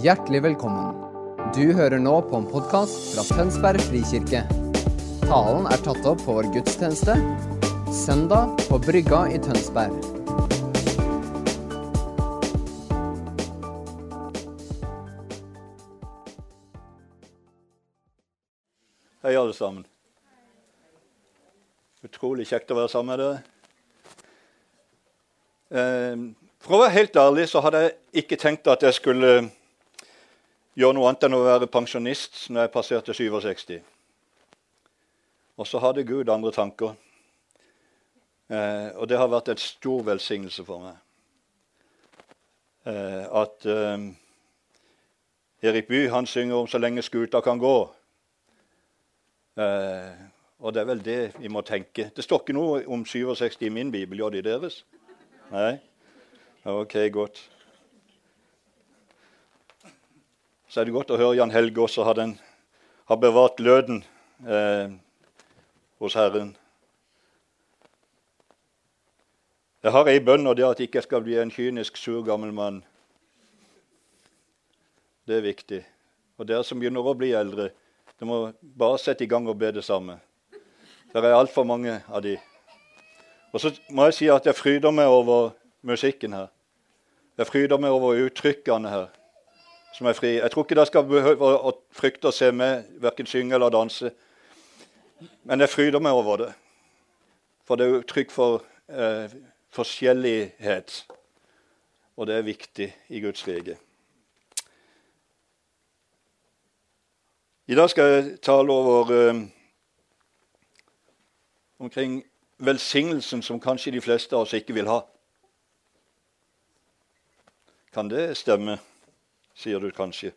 Hjertelig velkommen. Du hører nå på en podkast fra Tønsberg frikirke. Talen er tatt opp på vår gudstjeneste søndag på Brygga i Tønsberg. Hei, alle sammen. Utrolig kjekt å være sammen med dere. Eh, for å være helt ærlig så hadde jeg ikke tenkt at jeg skulle gjøre noe annet enn å være pensjonist når jeg passerte 67. Og så hadde Gud andre tanker. Eh, og det har vært en stor velsignelse for meg. Eh, at eh, Erik Bye han synger om 'Så lenge skuta kan gå'. Eh, og det er vel det vi må tenke. Det står ikke noe om 67 i min bibel. Gjør det i deres? Nei? Ok, godt. Så er det godt å høre Jan Helge også har, den, har bevart gløden eh, hos Herren. Jeg har ei bønn, og det er at jeg ikke skal bli en kynisk, sur gammel mann. Det er viktig. Og dere som begynner å bli eldre, dere må bare sette i gang og be det samme. Det er altfor mange av de. Og så må jeg si at jeg fryder meg over musikken her. Jeg fryder meg over uttrykkene her. Som er fri. Jeg tror ikke dere skal behøve å frykte å se meg verken synge eller danse. Men jeg fryder meg over det. For det er uttrykk for eh, forskjellighet. Og det er viktig i Guds rike. I dag skal jeg tale over eh, omkring velsignelsen som kanskje de fleste av oss ikke vil ha. Kan det stemme, sier du kanskje.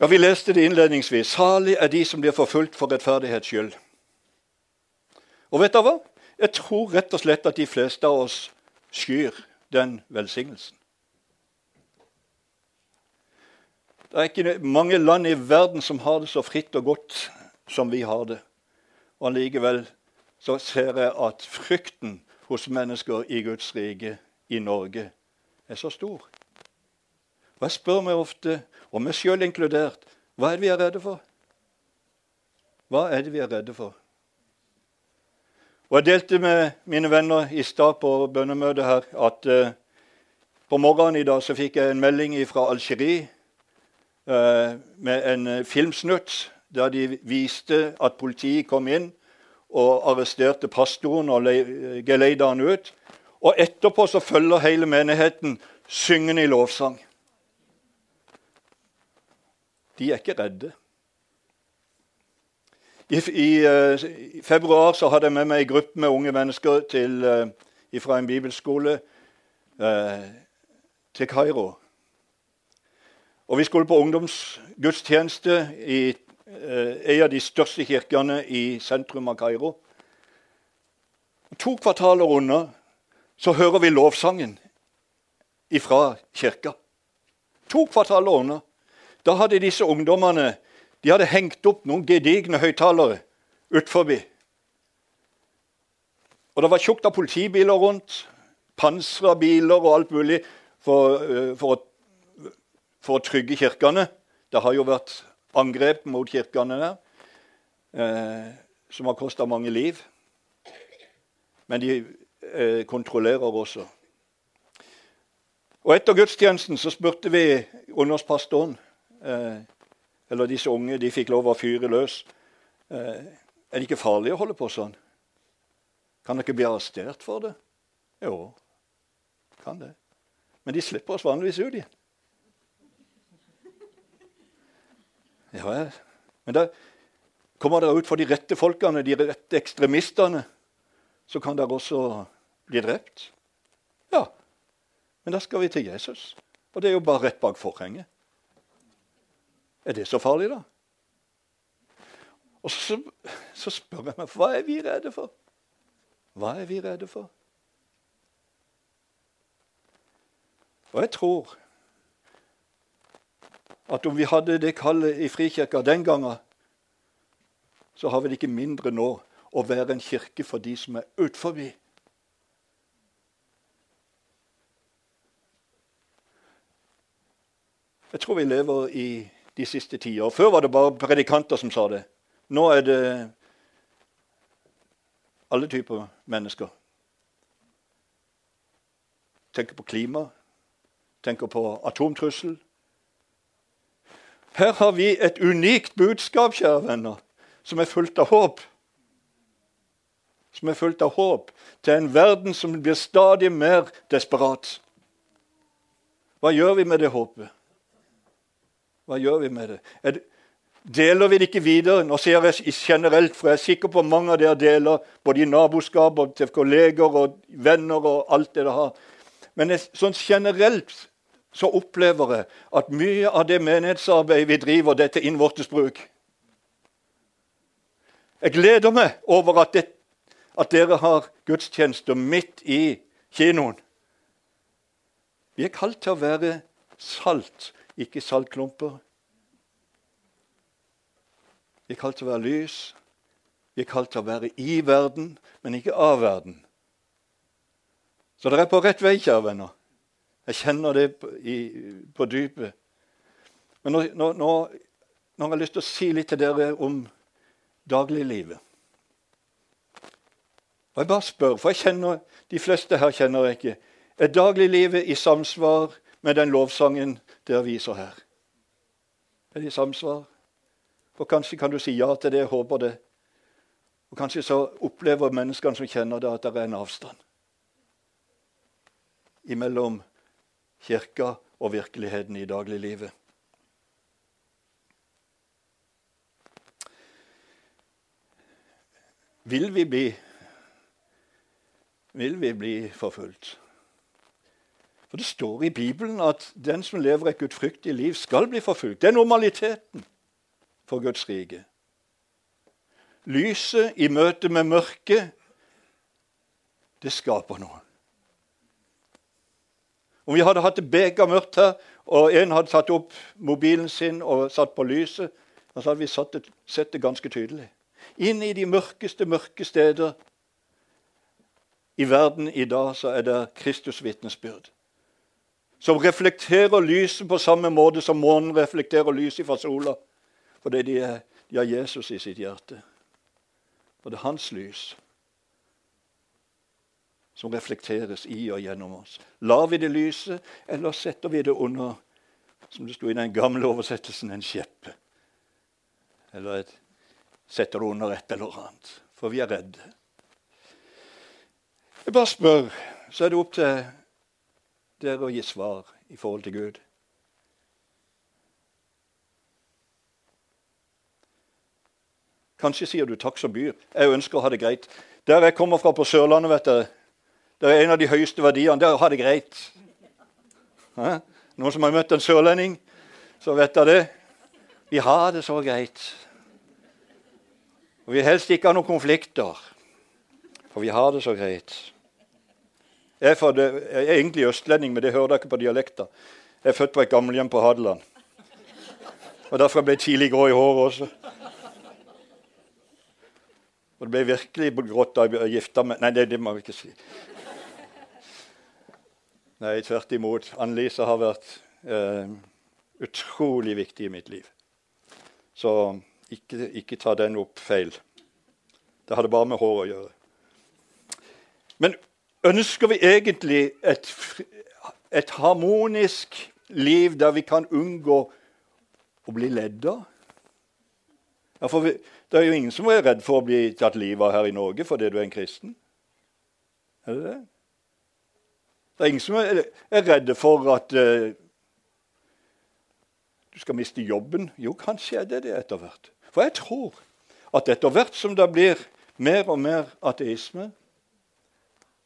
Ja, Vi leste det innledningsvis. Salig er de som blir forfulgt for rettferdighets skyld. Og vet dere hva? Jeg tror rett og slett at de fleste av oss skyr den velsignelsen. Det er ikke mange land i verden som har det så fritt og godt som vi har det. Og allikevel så ser jeg at frykten hos mennesker i Guds rike i Norge er så stor. Og Jeg spør meg ofte, og meg sjøl inkludert, hva er det vi er redde for? Hva er det vi er redde for? Og Jeg delte med mine venner i stad på bønnemøtet her at uh, på morgenen i dag så fikk jeg en melding fra Algerie uh, med en uh, filmsnutt der de viste at politiet kom inn og arresterte pastoren og geleida han ut. Og etterpå så følger hele menigheten syngende i lovsang. De er ikke redde. I, i, uh, i februar så hadde jeg med meg en gruppe med unge mennesker til, uh, fra en bibelskole uh, til Kairo. Og Vi skulle på ungdomsgudstjeneste i en av de største kirkene i sentrum av Kairo. To kvartaler unna så hører vi lovsangen ifra kirka. To kvartaler unna. Da hadde disse ungdommene de hadde hengt opp noen gedigne høyttalere forbi. Og det var tjukt av politibiler rundt, pansra biler og alt mulig for, uh, for, å, for, å, trygge kirkene. Det har jo vært angrep mot kirkene der, eh, som har kosta mange liv. Men de eh, kontrollerer også. Og Etter gudstjenesten så spurte vi ungdomspastoren eh, Eller disse unge de fikk lov å fyre løs. Eh, er det ikke farlig å holde på sånn? Kan dere bli arrestert for det? Jo, kan det. Men de slipper oss vanligvis ut igjen. Ja. Men da kommer dere ut for de rette folkene, de rette ekstremistene, så kan dere også bli drept. Ja, men da skal vi til Jesus. Og det er jo bare rett bak forhenget. Er det så farlig, da? Og så, så spør jeg meg hva er vi redde for? Hva er vi redde for? Og jeg tror at om vi hadde det kallet i Frikirka den gangen, så har vi det ikke mindre nå å være en kirke for de som er utforbi. Jeg tror vi lever i de siste tider. Før var det bare predikanter som sa det. Nå er det alle typer mennesker. Tenker på klima, tenker på atomtrussel. Her har vi et unikt budskap, kjære venner, som er fullt av håp. Som er fullt av håp til en verden som blir stadig mer desperat. Hva gjør vi med det håpet? Hva gjør vi med det? det deler vi det ikke videre? Nå sier jeg generelt, for jeg er sikker på mange av dere deler både i naboskap og til kolleger og venner og alt det dere har. Men jeg, sånn generelt så opplever jeg at mye av det menighetsarbeidet vi driver, det er til innvortes bruk. Jeg gleder meg over at, det, at dere har gudstjenester midt i kinoen. Vi er kalt til å være salt, ikke saltklumper. Vi er kalt til å være lys. Vi er kalt til å være i verden, men ikke av verden. Så dere er på rett vei, kjære venner. Jeg kjenner det på, i, på dypet. Men nå, nå, nå, nå, har jeg lyst til å si litt til dere om dagliglivet. Og jeg bare spør, for jeg kjenner, de fleste her kjenner jeg ikke. Er dagliglivet i samsvar med den lovsangen dere viser her? Er det i samsvar? For Kanskje kan du si ja til det, håper det. Og Kanskje så opplever menneskene som kjenner det, at det er en avstand imellom kirka og virkeligheten i dagliglivet. Vil vi bli, vil vi bli forfulgt? For det står i Bibelen at den som lever et gudfryktig liv, skal bli forfulgt. Det er normaliteten for Guds rike. Lyset i møte med mørket, det skaper noe. Om vi hadde hatt det begermørkt her, og en hadde tatt opp mobilen sin og satt på lyset, så hadde vi det, sett det ganske tydelig. Inn i de mørkeste, mørke steder i verden i dag så er det Kristus vitnesbyrd som reflekterer lyset på samme måte som månen reflekterer lyset fra sola. Fordi de, er, de har Jesus i sitt hjerte. Og det er hans lys som reflekteres i og gjennom oss. Lar vi det lyse, eller setter vi det under, som det sto i den gamle oversettelsen, en skjeppe? Eller et, setter det under et eller annet? For vi er redde. Jeg bare spør, så er det opp til det er å gi svar i forhold til Gud. Kanskje sier du 'takk som byr'. Jeg ønsker å ha det greit. Der jeg kommer fra på Sørlandet, vet dere, det er en av de høyeste verdiene. Det er å ha det greit. Hæ? Noen som har møtt en sørlending, så vet dere det. Vi har det så greit. Og vi helst ikke ha noen konflikter, for vi har det så greit. Jeg er, det, jeg er egentlig østlending, men det hører dere på dialekta. Jeg er født på et gamlehjem på Hadeland. Og Derfor ble jeg tidlig grå i håret også. Og det ble virkelig grått da jeg gifta meg Nei, det, det, må vi ikke si. Nei, tvert imot. Ann-Lise har vært eh, utrolig viktig i mitt liv. Så ikke, ikke ta den opp feil. Det hadde bare med hår å gjøre. Men Ønsker vi egentlig et, et harmonisk liv der vi kan unngå å bli ledd av? Ja, for vi, det er jo ingen som er redd for å bli tatt livet av her i Norge fordi du er en kristen. Er det det? Det er ingen som er, er redde for at uh, du skal miste jobben. Jo, kanskje er det det etter hvert. For jeg tror at etter hvert som det blir mer og mer ateisme,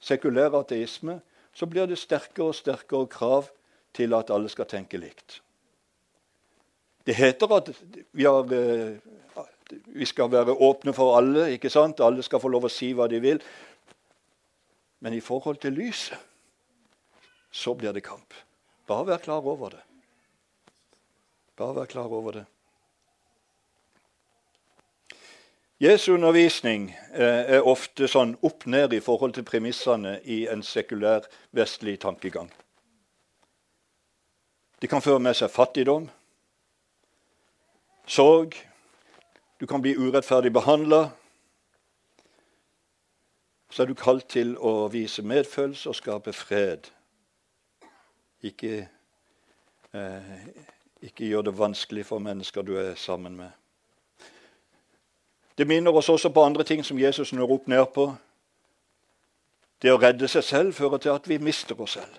sekulær ateisme, så blir det sterkere og sterkere krav til at alle skal tenke likt. Det heter at vi, har, eh, vi, skal være åpne for alle. ikke sant? Alle skal få lov å si hva de vil. Men i forhold til lyset så blir det kamp. Bare vær klar over det. Bare vær klar over det. Jesu undervisning eh, er ofte sånn opp ned i forhold til premissene i en sekulær vestlig tankegang. Det kan føre med seg fattigdom, sorg. Du kan bli urettferdig behandla. Så er du kalt til å vise medfølelse og skape fred. Ikke, eh, ikke gjør det vanskelig for mennesker du er sammen med. Det minner oss også på andre ting som Jesus når opp ned på. Det å redde seg selv fører til at vi mister oss selv.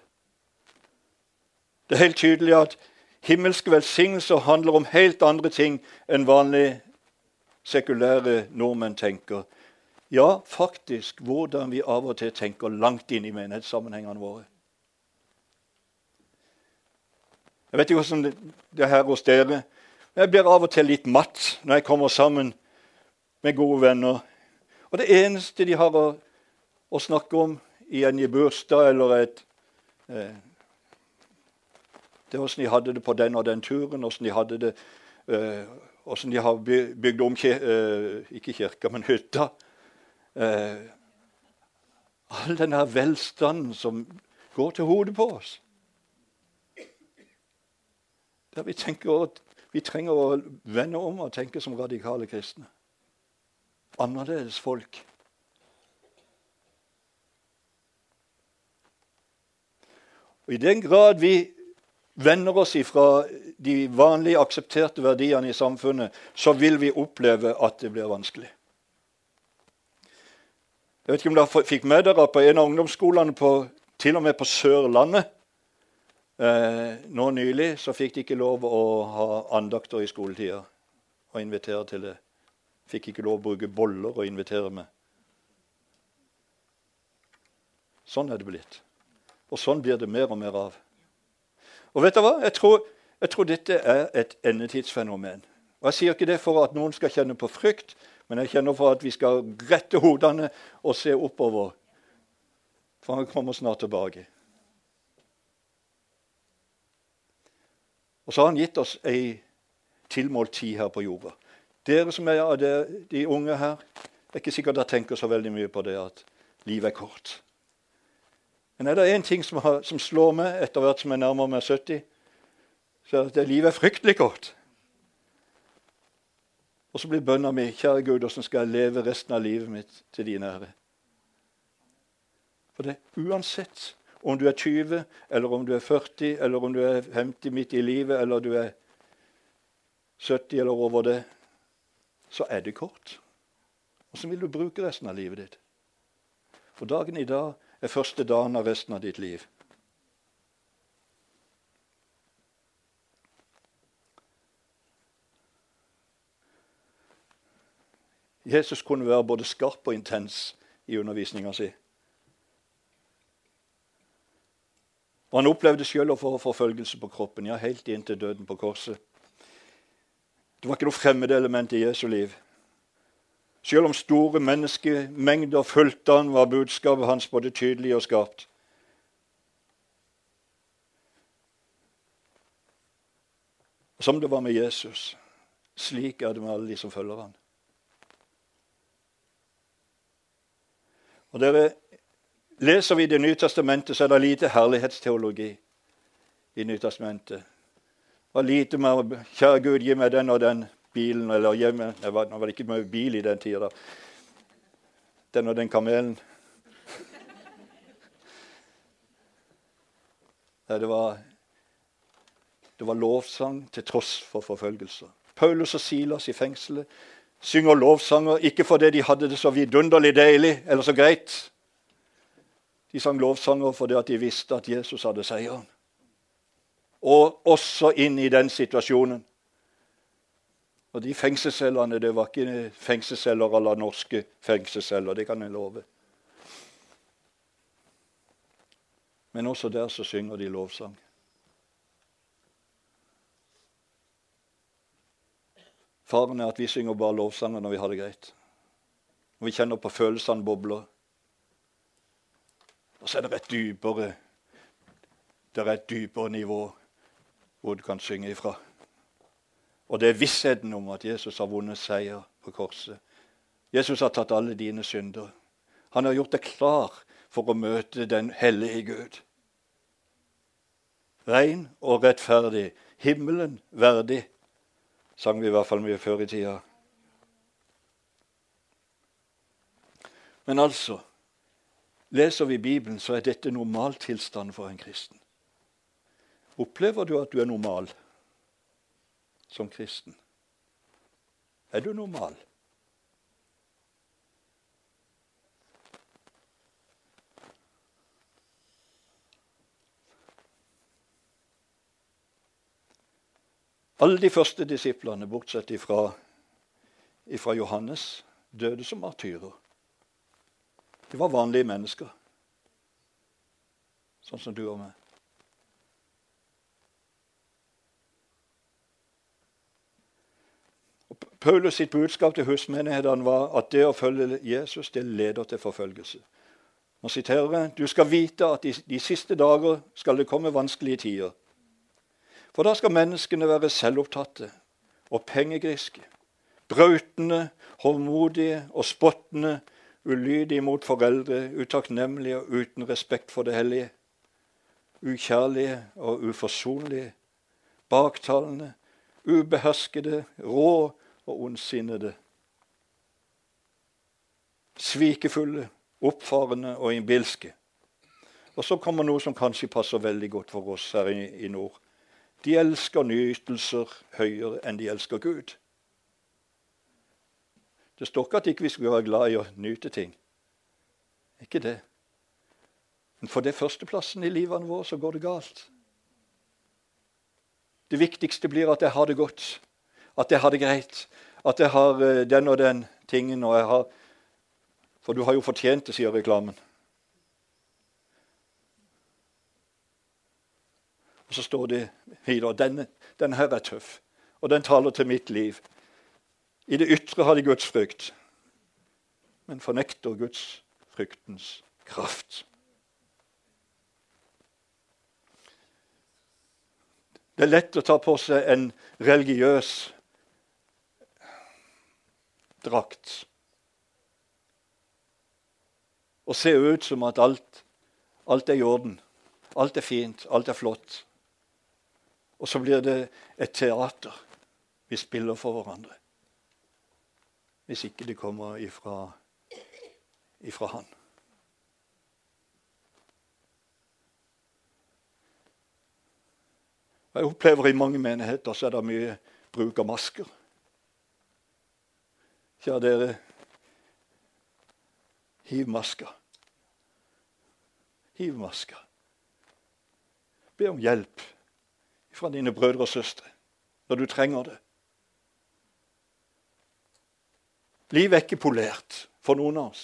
Det er helt tydelig at himmelske velsignelser handler om helt andre ting enn vanlige sekulære nordmenn tenker. Ja, faktisk hvordan vi av og til tenker langt inn i menighetssammenhengene våre. Jeg vet ikke hvordan det er her hos dere. Jeg blir av og til litt matt når jeg kommer sammen med gode venner. Og det eneste de har å, å snakke om i en bursdag eller et eh, Det er åssen de hadde det på den og den turen, åssen de hadde det eh, Åssen de har bygd om eh, ikke kirka, men hytta. Eh, all den her velstanden som går til hodet på oss. Der vi tenker vi trenger å vende om og tenke som radikale kristne. Annerledes folk. Og I den grad vi vender oss ifra de vanlige aksepterte verdiene i samfunnet, så vil vi oppleve at det blir vanskelig. Jeg vet ikke om dere fikk med dere på en av ungdomsskolene på, til og med på Sørlandet eh, Nå nylig så fikk de ikke lov å ha andakter i skoletida og invitere til det. Fikk ikke lov å bruke boller og invitere med. Sånn er det blitt. Og sånn blir det mer og mer av. Og vet du hva? Jeg tror, jeg tror dette er et endetidsfenomen. Og Jeg sier ikke det for at noen skal kjenne på frykt, men jeg kjenner for at vi skal rette hodene og se oppover. For han kommer snart tilbake. Og så har han gitt oss ei tilmålt tid her på jorda. Dere som er av de unge her, det er ikke sikkert dere tenker så veldig mye på det at livet er kort. Men er det én ting som, har, som, slår meg etter hvert som jeg nærmer meg 70, så er det at livet er fryktelig kort. Og så blir bønna mi, kjære Gud, hvordan skal jeg leve resten av livet mitt til din ære? For det uansett om du er 20, eller om du er 40, eller om du er 50 midt i livet, eller du er 70 eller over det, så er det kort. Så vil du bruke resten av livet ditt. For dagen i dag er første dagen av resten av ditt liv. Jesus kunne være både skarp og intens i undervisninga si. Og Han opplevde sjøl å få forfølgelse på kroppen, ja, helt inn til døden på korset. Det var ikke noe fremmedelement i Jesu liv. Selv om store menneskemengder fulgte han, var budskapet hans både tydelig og skarpt. Som det var med Jesus, slik er det med alle de som følger han. Og dere, Leser vi Det nye testamentet, så er det lite herlighetsteologi i Nytestamentet. Det var lite mer 'Kjære Gud, gi meg den og den bilen', eller gi meg, Nå var det ikke mye bil i den tida. Den og den kamelen. Det var, det var lovsang til tross for forfølgelser. Paulus og Silas i fengselet synger lovsanger ikke fordi de hadde det så vidunderlig deilig eller så greit. De sang lovsanger fordi de visste at Jesus hadde seieren. Og også inn i den situasjonen. Og de fengselscellene det var ikke fengselsceller la norske fengselsceller, det kan jeg love. Men også der så synger de lovsang. Faren er at vi synger bare lovsanger når vi har det greit. Når vi kjenner på følelsene bobler. Og så er det et dypere det er et dypere nivå du kan synge ifra. Og det er vissheten om at Jesus har vunnet seier på korset. Jesus har tatt alle dine synder. Han har gjort deg klar for å møte den hellige Gud. Rein og rettferdig. Himmelen verdig, sang vi i hvert fall mye før i tida. Men altså Leser vi Bibelen, så er dette normaltilstanden for en kristen. Opplever du at du er normal som kristen? Er du normal? Alle de første disiplene, bortsett ifra, ifra Johannes, døde som martyrer. De var vanlige mennesker, sånn som du og meg. Paulus sitt budskap til husmenighetene var at det å følge Jesus det leder til forfølgelse. Nå siterer Du skal vite at i de siste dager skal det komme vanskelige tider. For da skal menneskene være selvopptatte og pengegriske, brautende, håndmodige og spottende, ulydige mot foreldre, utakknemlige og uten respekt for det hellige, ukjærlige og uforsonlige, baktalende, ubeherskede, rå og ondsinnede, svikefulle, oppfarende og innbilske. Og så kommer noe som kanskje passer veldig godt for oss her i, i nord. De elsker nytelser høyere enn de elsker Gud. Det står ikke at ikke vi ikke skulle være glad i å nyte ting. Ikke det. Men for det førsteplassen i livene våre så går det galt. Det viktigste blir at jeg har det godt, at jeg har det greit, at jeg har eh, den og den tingen. og jeg har... For du har jo fortjent det, sier reklamen. Og så står det videre denne, denne her er tøff, og den taler til mitt liv. I det ytre har de Guds frykt, men fornekter Guds fryktens kraft. Det er lett å ta på seg en religiøs drakt. Og se ut som at alt, alt er i orden. Alt er fint, alt er flott. Og så blir det et teater. Vi spiller for hverandre. Hvis ikke det kommer ifra, ifra Han. Jeg opplever i mange menigheter så er det mye bruk av masker. Kjære dere, hiv maska. Hiv maska. Be om hjelp fra dine brødre og søstre når du trenger det. Livet er ikke polert for noen av oss.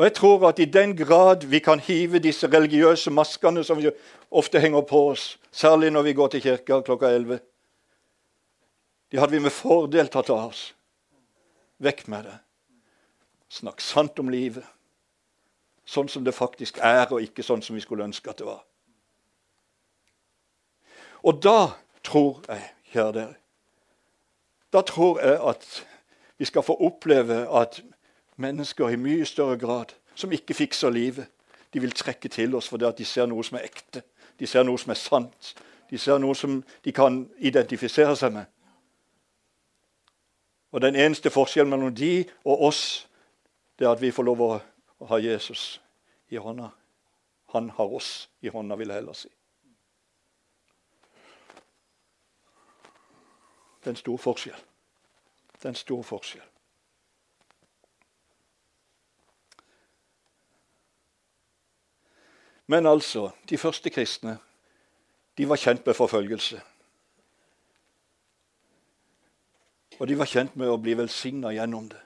Og jeg tror at i den grad vi kan hive disse religiøse maskene som vi ofte henger på oss, særlig når vi går til kirka klokka 11 De hadde vi med fordel tatt av oss. Vekk med det. Snakk sant om livet. Sånn som det faktisk er, og ikke sånn som vi skulle ønske at det var. Og da tror jeg, kjære dere Da tror jeg at vi skal få oppleve at mennesker i mye større grad som ikke fikser livet. De vil trekke til oss fordi de ser noe som er ekte, de ser noe som er sant. De ser noe som de kan identifisere seg med. Og Den eneste forskjellen mellom de og oss, det er at vi får lov å ha Jesus i hånda. Han har oss i hånda, vil jeg heller si. Det er en stor forskjell. Det er en stor forskjell. Men altså, de første kristne de var kjent med forfølgelse. Og de var kjent med å bli velsigna gjennom det.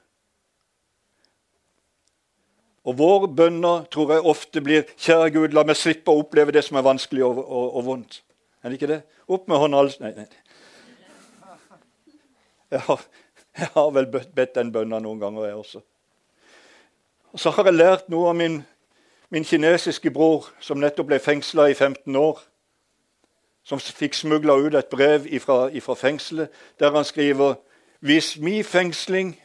Og våre bønner tror jeg ofte blir 'Kjære Gud, la meg slippe å oppleve det som er vanskelig og, og, og vondt'. Er det ikke det? Opp med hånda Nei, nei. Jeg har, jeg har vel bedt den bønna noen ganger, jeg også. Og Så har jeg lært noe av min Min kinesiske bror, som nettopp ble fengsla i 15 år, som fikk smugla ut et brev fra fengselet, der han skriver hvis min fengsling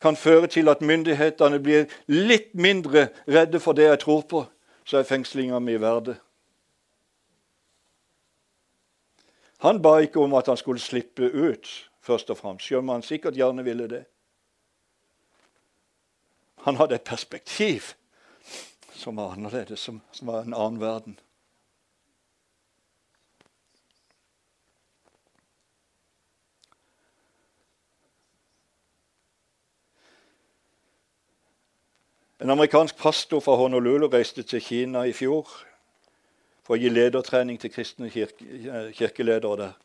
kan føre til at myndighetene blir litt mindre redde for det jeg tror på, så er fengslinga mi verdt Han ba ikke om at han skulle slippe ut, først og fremst, selv om han sikkert gjerne ville det. Han hadde et perspektiv som var annerledes, som, som var en annen verden. En amerikansk pastor fra Honolulu reiste til Kina i fjor for å gi ledertrening til kristne kirke, eh, kirkeledere der.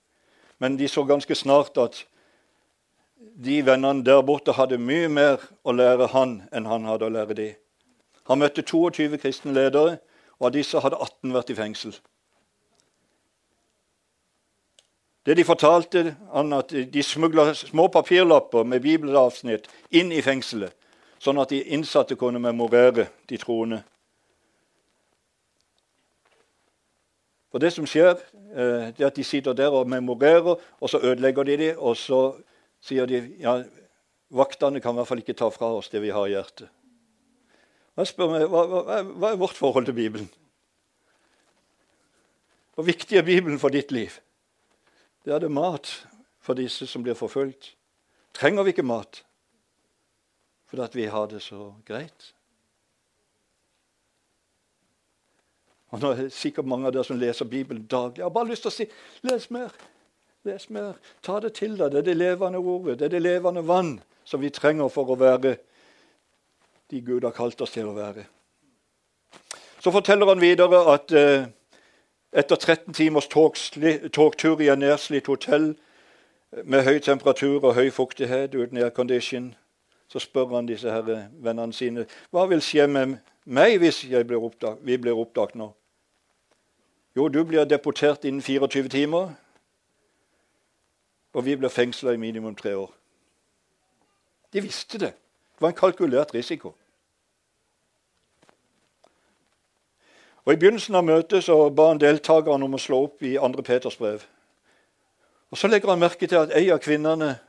Men de så ganske snart at de vennene der borte hadde mye mer å lære han enn han hadde å lære de. Han møtte 22 kristne ledere, og av disse hadde 18 vært i fengsel. Det De fortalte han at de smugla små papirlapper med bibelavsnitt inn i fengselet, sånn at de innsatte kunne memorere de troende. For det som skjer, eh, det er at de sitter der og memorerer, og så ødelegger de dem, og så sier de ja, vaktene kan i hvert fall ikke ta fra oss det vi har i hjertet. Jeg spør meg, hva, hva, hva er vårt forhold til Bibelen? Hvor viktig er Bibelen for ditt liv? Det er det mat for disse som blir forfulgt. Trenger vi ikke mat fordi vi har det så greit? Og nå er det sikkert mange av dere som leser Bibelen daglig. Jeg har bare lyst til å si les mer. Les mer. Ta det til deg. Det er det levende ordet. Det er det levende vann som vi trenger for å være de Gud har kalt oss til å være. Så forteller han videre at eh, etter 13 timers togtur i et nedslitt hotell med høy temperatur og høy fuktighet uten aircondition, så spør han disse her vennene sine hva vil skje med meg hvis blir oppdag, vi blir oppdaget nå? Jo, du blir deportert innen 24 timer, og vi blir fengsla i minimum tre år. De visste det. Det var en kalkulert risiko. Og I begynnelsen av møtet så ba han deltakerne om å slå opp i 2. Peters brev. Og Så legger han merke til at ei av kvinnene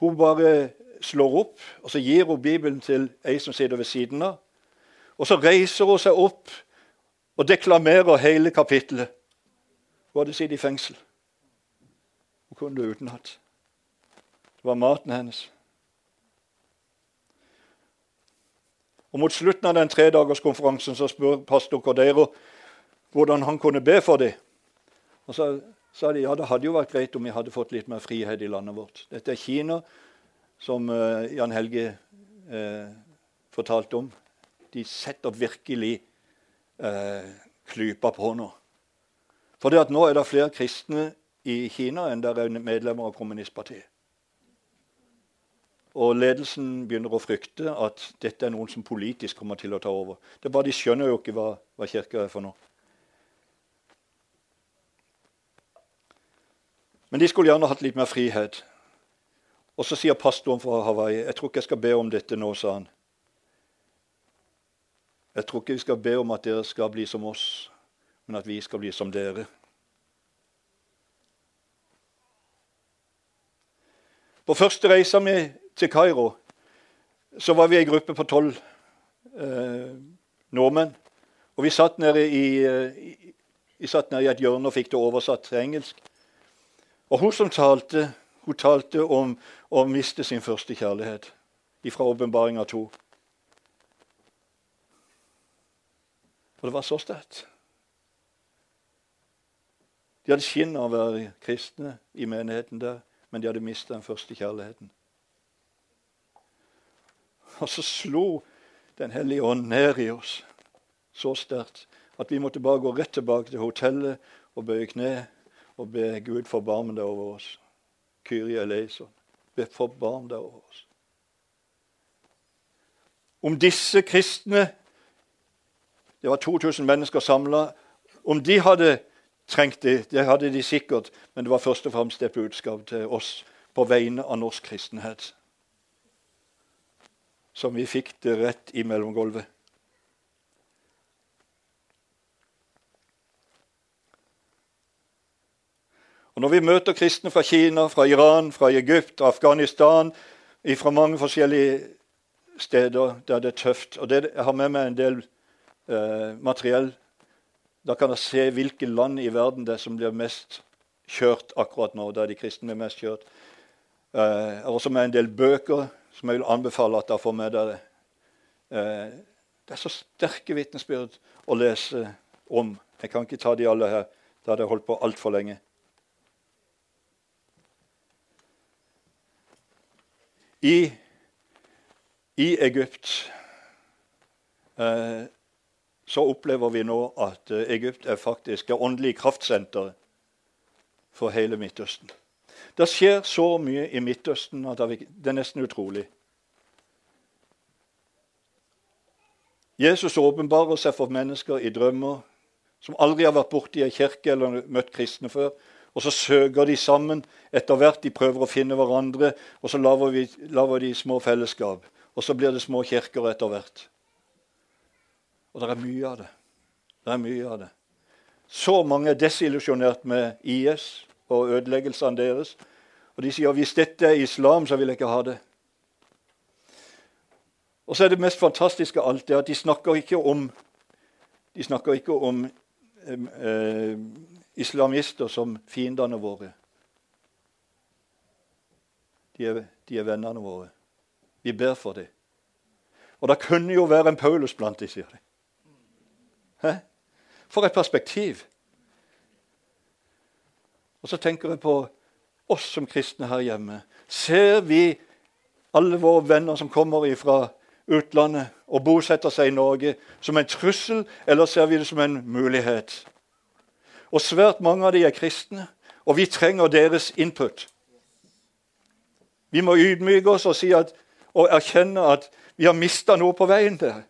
hun bare slår opp, og så gir hun Bibelen til ei som sitter ved siden av. Og så reiser hun seg opp og deklamerer hele kapittelet. Hun hadde sittet i fengsel. Hun kunne det utenat. Det var maten hennes. Og Mot slutten av den tredagerskonferansen så spør pastor Cordero hvordan han kunne be for dem. Og så sa de ja, det hadde jo vært greit om vi hadde fått litt mer frihet i landet vårt. Dette er Kina, som uh, Jan Helge uh, fortalte om de setter virkelig eh, klypa på nå. For at nå er det flere kristne i Kina enn det er medlemmer av kommunistpartiet. Og ledelsen begynner å frykte at dette er noen som politisk kommer til å ta over. Det er bare De skjønner jo ikke hva, hva kirka er for noe. Men de skulle gjerne hatt litt mer frihet. Og så sier pastoren fra Hawaii jeg tror ikke jeg skal be om dette nå, sa han. Jeg tror ikke vi skal be om at dere skal bli som oss, men at vi skal bli som dere. På første reisa mi til Kairo så var vi ei gruppe på tolv eh, nordmenn. Og vi satt nede i, i, i, vi satt nede i et hjørne og fikk det oversatt til engelsk. Og hun som talte, hun talte om å miste sin første kjærlighet fra åpenbaringa 2. Og det var så sterkt. De hadde skinn av å være kristne i menigheten der, men de hadde mista den første kjærligheten. Og så slo Den hellige ånd ned i oss så sterkt at vi måtte bare gå rett tilbake til hotellet og bøye kne og be Gud forbarme deg over oss. Kyrie eleison, be forbarm deg over oss. Om disse kristne det var 2000 mennesker samla. Om de hadde trengt det, det hadde de sikkert, men det var først og fremst et budskap til oss på vegne av norsk kristenhet. Som vi fikk det rett i mellomgulvet. Og Når vi møter kristne fra Kina, fra Iran, fra Egypt, Afghanistan, fra mange forskjellige steder der det er tøft og det, Jeg har med meg en del eh, materiell. Da kan dere se hvilke land i verden det er som blir mest kjørt akkurat nå. Da er de kristne blir mest kjørt. Eh, jeg har også med en del bøker som jeg vil anbefale at dere får med dere. Eh, det er så sterke vitnesbyrd å lese om. Jeg kan ikke ta de alle her. Da hadde jeg holdt på altfor lenge. I, i Egypt eh, så opplever vi nå at eh, Egypt er faktisk det åndelige kraftsenteret for hele Midtøsten. Det skjer så mye i Midtøsten at det er nesten utrolig. Jesus åpenbarer seg for mennesker i drømmer som aldri har vært borti ei kirke eller møtt kristne før. Og så søker de sammen etter hvert. De prøver å finne hverandre, og så lager, de små fellesskap. Og så blir det små kirker etter hvert. Og det er mye av det. Det er mye av det. Så mange er desillusjonert med IS og ødeleggelsene deres. Og de sier hvis dette er islam, så vil jeg ikke ha det. Og så er det mest fantastiske av alt det at de snakker ikke om, de snakker ikke om eh, islamister som fiendene våre. De er, de er vennene våre. Vi ber for dem. Og det kunne jo være en Paulus blant dem, sier de. Hæ? For et perspektiv! Og så tenker jeg på oss som kristne her hjemme. Ser vi alle våre venner som kommer fra utlandet og bosetter seg i Norge, som en trussel, eller ser vi det som en mulighet? Og svært mange av de er kristne, og vi trenger deres input. Vi må ydmyke oss og, si at, og erkjenne at vi har mista noe på veien der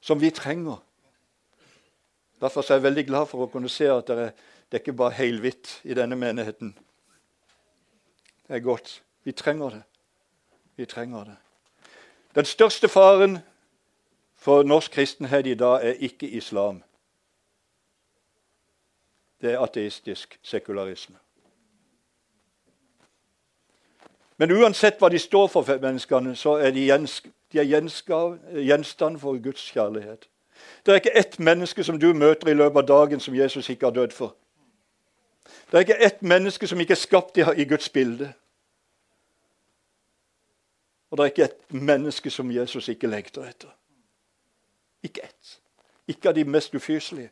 som vi trenger. Derfor er jeg veldig glad for å kunne se at det det er ikke bare helhvitt i denne menigheten. Det er godt. Vi trenger det. Vi trenger det. Den største faren for norsk kristenhet i dag er ikke islam. Det er ateistisk sekularisme. Men uansett hva de står for, menneskene, så er de, de er gjenstand for Guds kjærlighet. Det er ikke ett menneske som du møter i løpet av dagen som Jesus ikke har dødd for. Det er ikke ett menneske som ikke er skapt i Guds bilde. Og det er ikke et menneske som Jesus ikke lengter etter. Ikke ett. Ikke av de mest ufyselige.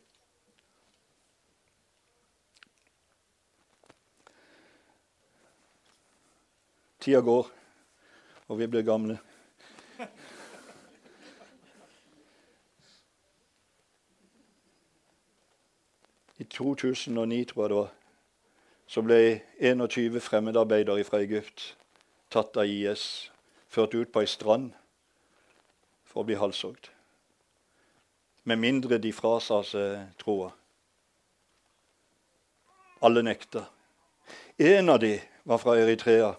Tida går, og vi blir gamle. I 2009, tror jeg det var, så ble 21 fremmedarbeidere fra Egypt tatt av IS ført ut på ei strand for å bli halshogd. Med mindre de frasa seg troa. Alle nekta. En av de var fra Eritrea.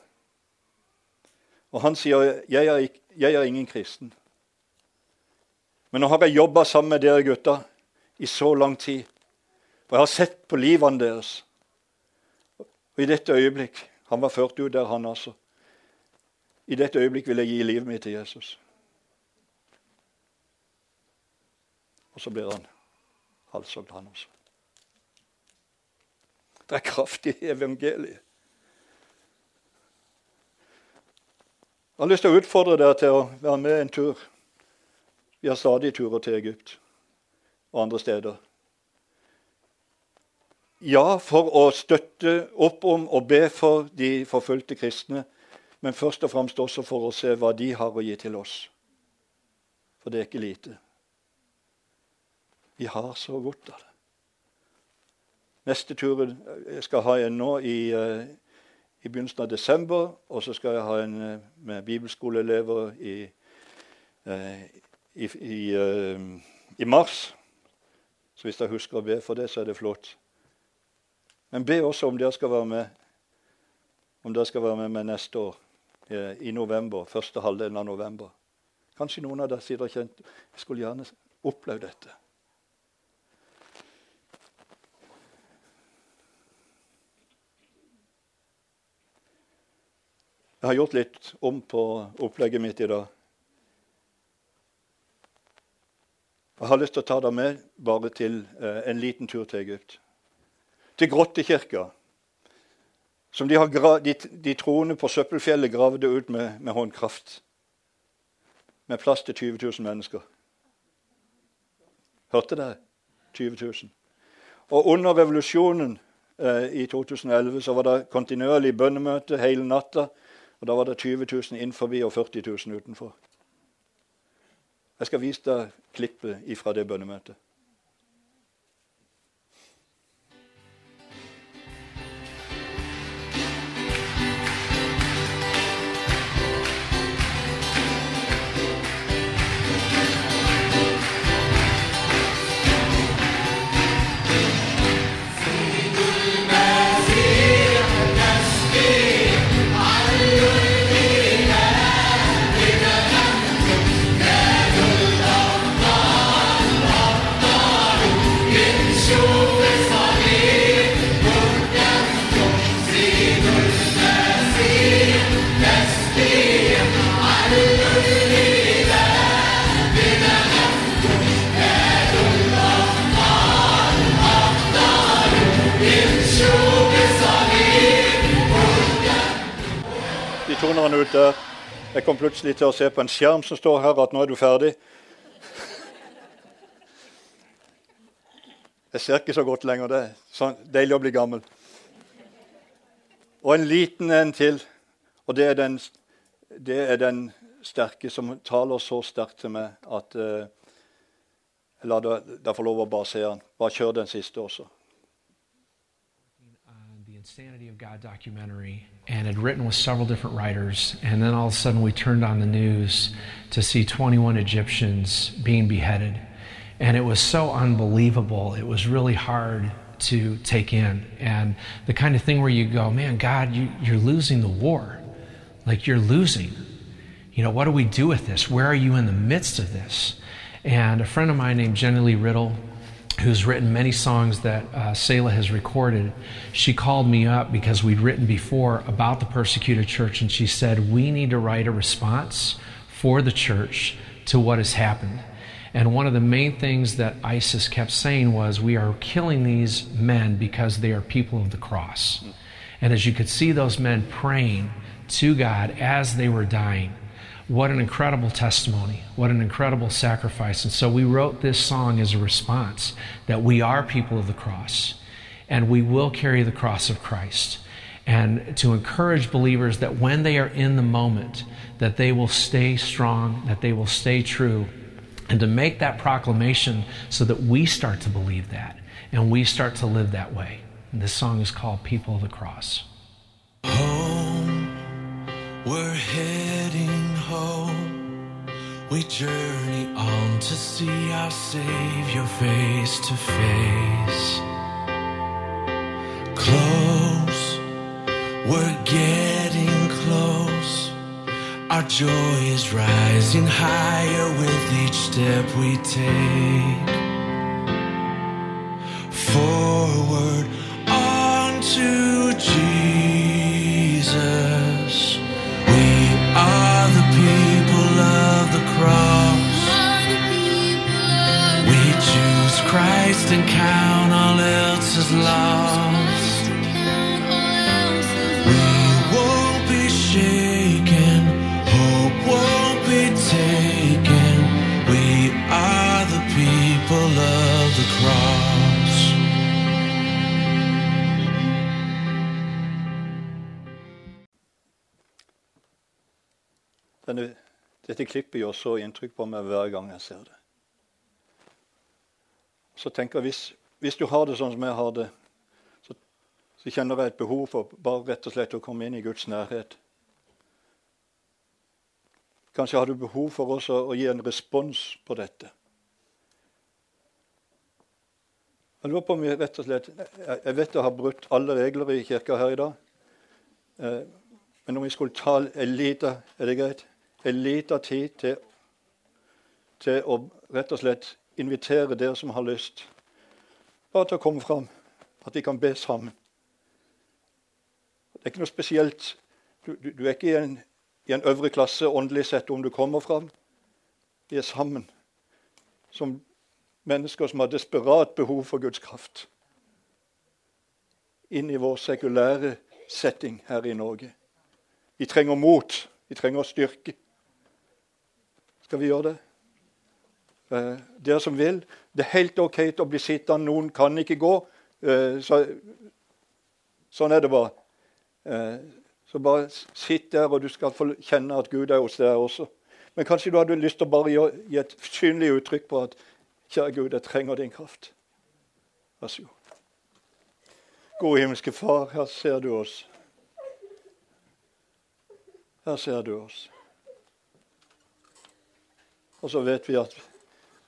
Og han sier jeg er, jeg er ingen kristen. Men nå har jeg jobba sammen med dere gutta i så lang tid. Og jeg har sett på livene deres. Og i dette øyeblikk Han var ført ut der, han altså. I dette øyeblikk vil jeg gi livet mitt til Jesus. Og så blir han halshogd, han også. Det er kraft i evangeliet. Jeg har lyst til å utfordre dere til å være med en tur. Vi har stadig turer til Egypt og andre steder. Ja, for å støtte opp om og be for de forfulgte kristne men først og fremst også for å se hva de har å gi til oss. For det er ikke lite. Vi har så godt av det. Neste tur jeg skal ha en nå i, uh, i, begynnelsen av desember. Og så skal jeg ha en uh, med bibelskoleelever i, i, i mars. Så hvis dere husker å be for det, så er det flott. Men be også om dere skal være med, om dere skal være med meg neste år. Eh, i november, første halvdelen av november. Kanskje noen av dere sier og kjent jeg skulle gjerne opplevd dette. Jeg har gjort litt om på opplegget mitt i dag. Jeg har lyst til å ta deg med bare til eh, en liten tur til Egypt. Til grottekirka. Som de, de, de troende på Søppelfjellet gravde ut med, med håndkraft. Med plass til 20 000 mennesker. Hørte dere? 20 000. Og under revolusjonen eh, i 2011 så var det kontinuerlig bønnemøte hele natta. Og da var det 20 000 innenfor og 40 000 utenfor. Jeg skal vise deg klippet fra det bønnemøtet. Kom plutselig til å se på en skjerm som står her, at nå er du ferdig. Jeg ser ikke så godt lenger. Det er sånn, deilig å bli gammel. Og en liten en til. Og det er den, det er den sterke som taler så sterkt til meg at uh, La deg få lov å bare se den. Bare kjør den siste også. Insanity of God documentary and had written with several different writers. And then all of a sudden we turned on the news to see 21 Egyptians being beheaded. And it was so unbelievable. It was really hard to take in. And the kind of thing where you go, man, God, you, you're losing the war. Like you're losing. You know, what do we do with this? Where are you in the midst of this? And a friend of mine named Jenny Lee Riddle, who's written many songs that uh, Selah has recorded, she called me up because we'd written before about the persecuted church, and she said, We need to write a response for the church to what has happened. And one of the main things that ISIS kept saying was, We are killing these men because they are people of the cross. And as you could see those men praying to God as they were dying, what an incredible testimony. What an incredible sacrifice. And so we wrote this song as a response that we are people of the cross and we will carry the cross of Christ. And to encourage believers that when they are in the moment, that they will stay strong, that they will stay true, and to make that proclamation so that we start to believe that and we start to live that way. And this song is called People of the Cross. Home, we're heading home. We journey on to see our Savior face to face. Close, we're getting close. Our joy is rising higher with each step we take. Dette klippet gjør så inntrykk på meg hver gang jeg ser det. Så tenker jeg, hvis, hvis du har det sånn som jeg har det, så, så kjenner jeg et behov for bare rett og slett å komme inn i Guds nærhet. Kanskje har du behov for også å gi en respons på dette. Jeg lurer på om vi rett og slett, jeg jeg vet jeg har brutt alle regler i kirka her i dag. Eh, Men om vi skulle ta en liten er det greit? En liten tid til, til å rett og slett invitere dere som har lyst, bare til å komme fram. At vi kan be sammen. Det er ikke noe spesielt. Du, du, du er ikke i en, i en øvre klasse åndelig sett om du kommer fram. Vi er sammen som mennesker som har desperat behov for Guds kraft. Inn i vår sekulære setting her i Norge. Vi trenger mot. Vi trenger styrke. Skal vi gjøre det? Eh, dere som vil. Det er helt OK å bli sittende. Noen kan ikke gå. Eh, så, sånn er det bare. Eh, så bare sitt der, og du skal få kjenne at Gud er hos deg også. Men kanskje du hadde lyst til å bare gi et synlig uttrykk på at Kjære Gud, jeg trenger din kraft. Vær så god. Gode himmelske Far, her ser du oss. Her ser du oss. Og så vet vi at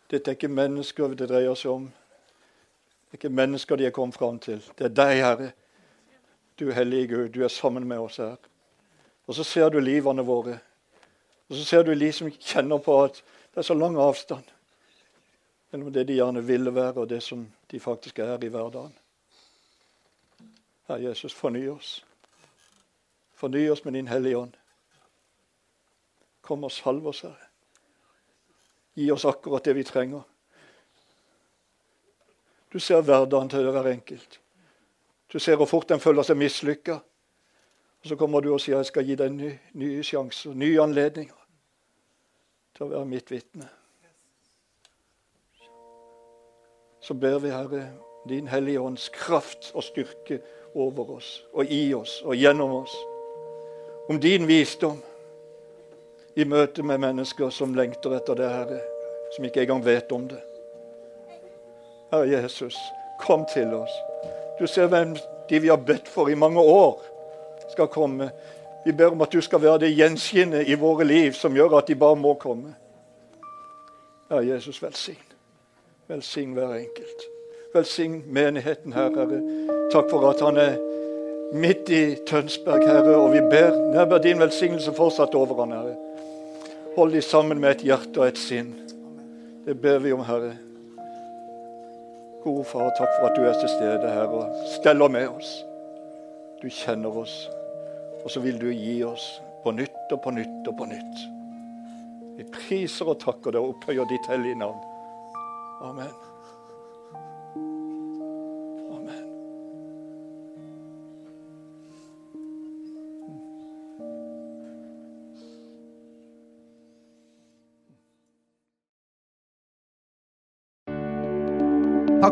dette er ikke mennesker det dreier seg om. Det er ikke mennesker de er kommet fram til. Det er deg, Herre. Du hellige Gud, du er sammen med oss her. Og så ser du livene våre. Og så ser du de som kjenner på at det er så lang avstand mellom det de gjerne ville være, og det som de faktisk er i hverdagen. Herre Jesus, forny oss. Forny oss med Din Hellige Ånd. Kom og salv oss, Herre. Gi oss akkurat det vi trenger. Du ser hverdagen til hver enkelt. Du ser hvor fort den føler seg mislykka. Og så kommer du og sier jeg skal gi deg nye sjanser, nye anledninger til å være mitt vitne. Så ber vi, Herre, din Hellige Ånds kraft og styrke over oss og i oss og gjennom oss. Om din visdom i møte med mennesker som lengter etter det, Herre, som ikke engang vet om det. Herre Jesus, kom til oss. Du ser hvem de vi har bedt for i mange år, skal komme. Vi ber om at du skal være det gjenskinnet i våre liv som gjør at de bare må komme. Herre Jesus, velsign. Velsign hver enkelt. Velsign menigheten her, Herre. Takk for at han er midt i Tønsberg, Herre, og vi ber nærmere din velsignelse fortsatt over han, Herre. Hold de sammen med et hjerte og et sinn. Det ber vi om, Herre. Gode Far, takk for at du er til stede her og steller med oss. Du kjenner oss, og så vil du gi oss på nytt og på nytt og på nytt. Vi priser og takker deg og opphøyer ditt hellige navn. Amen.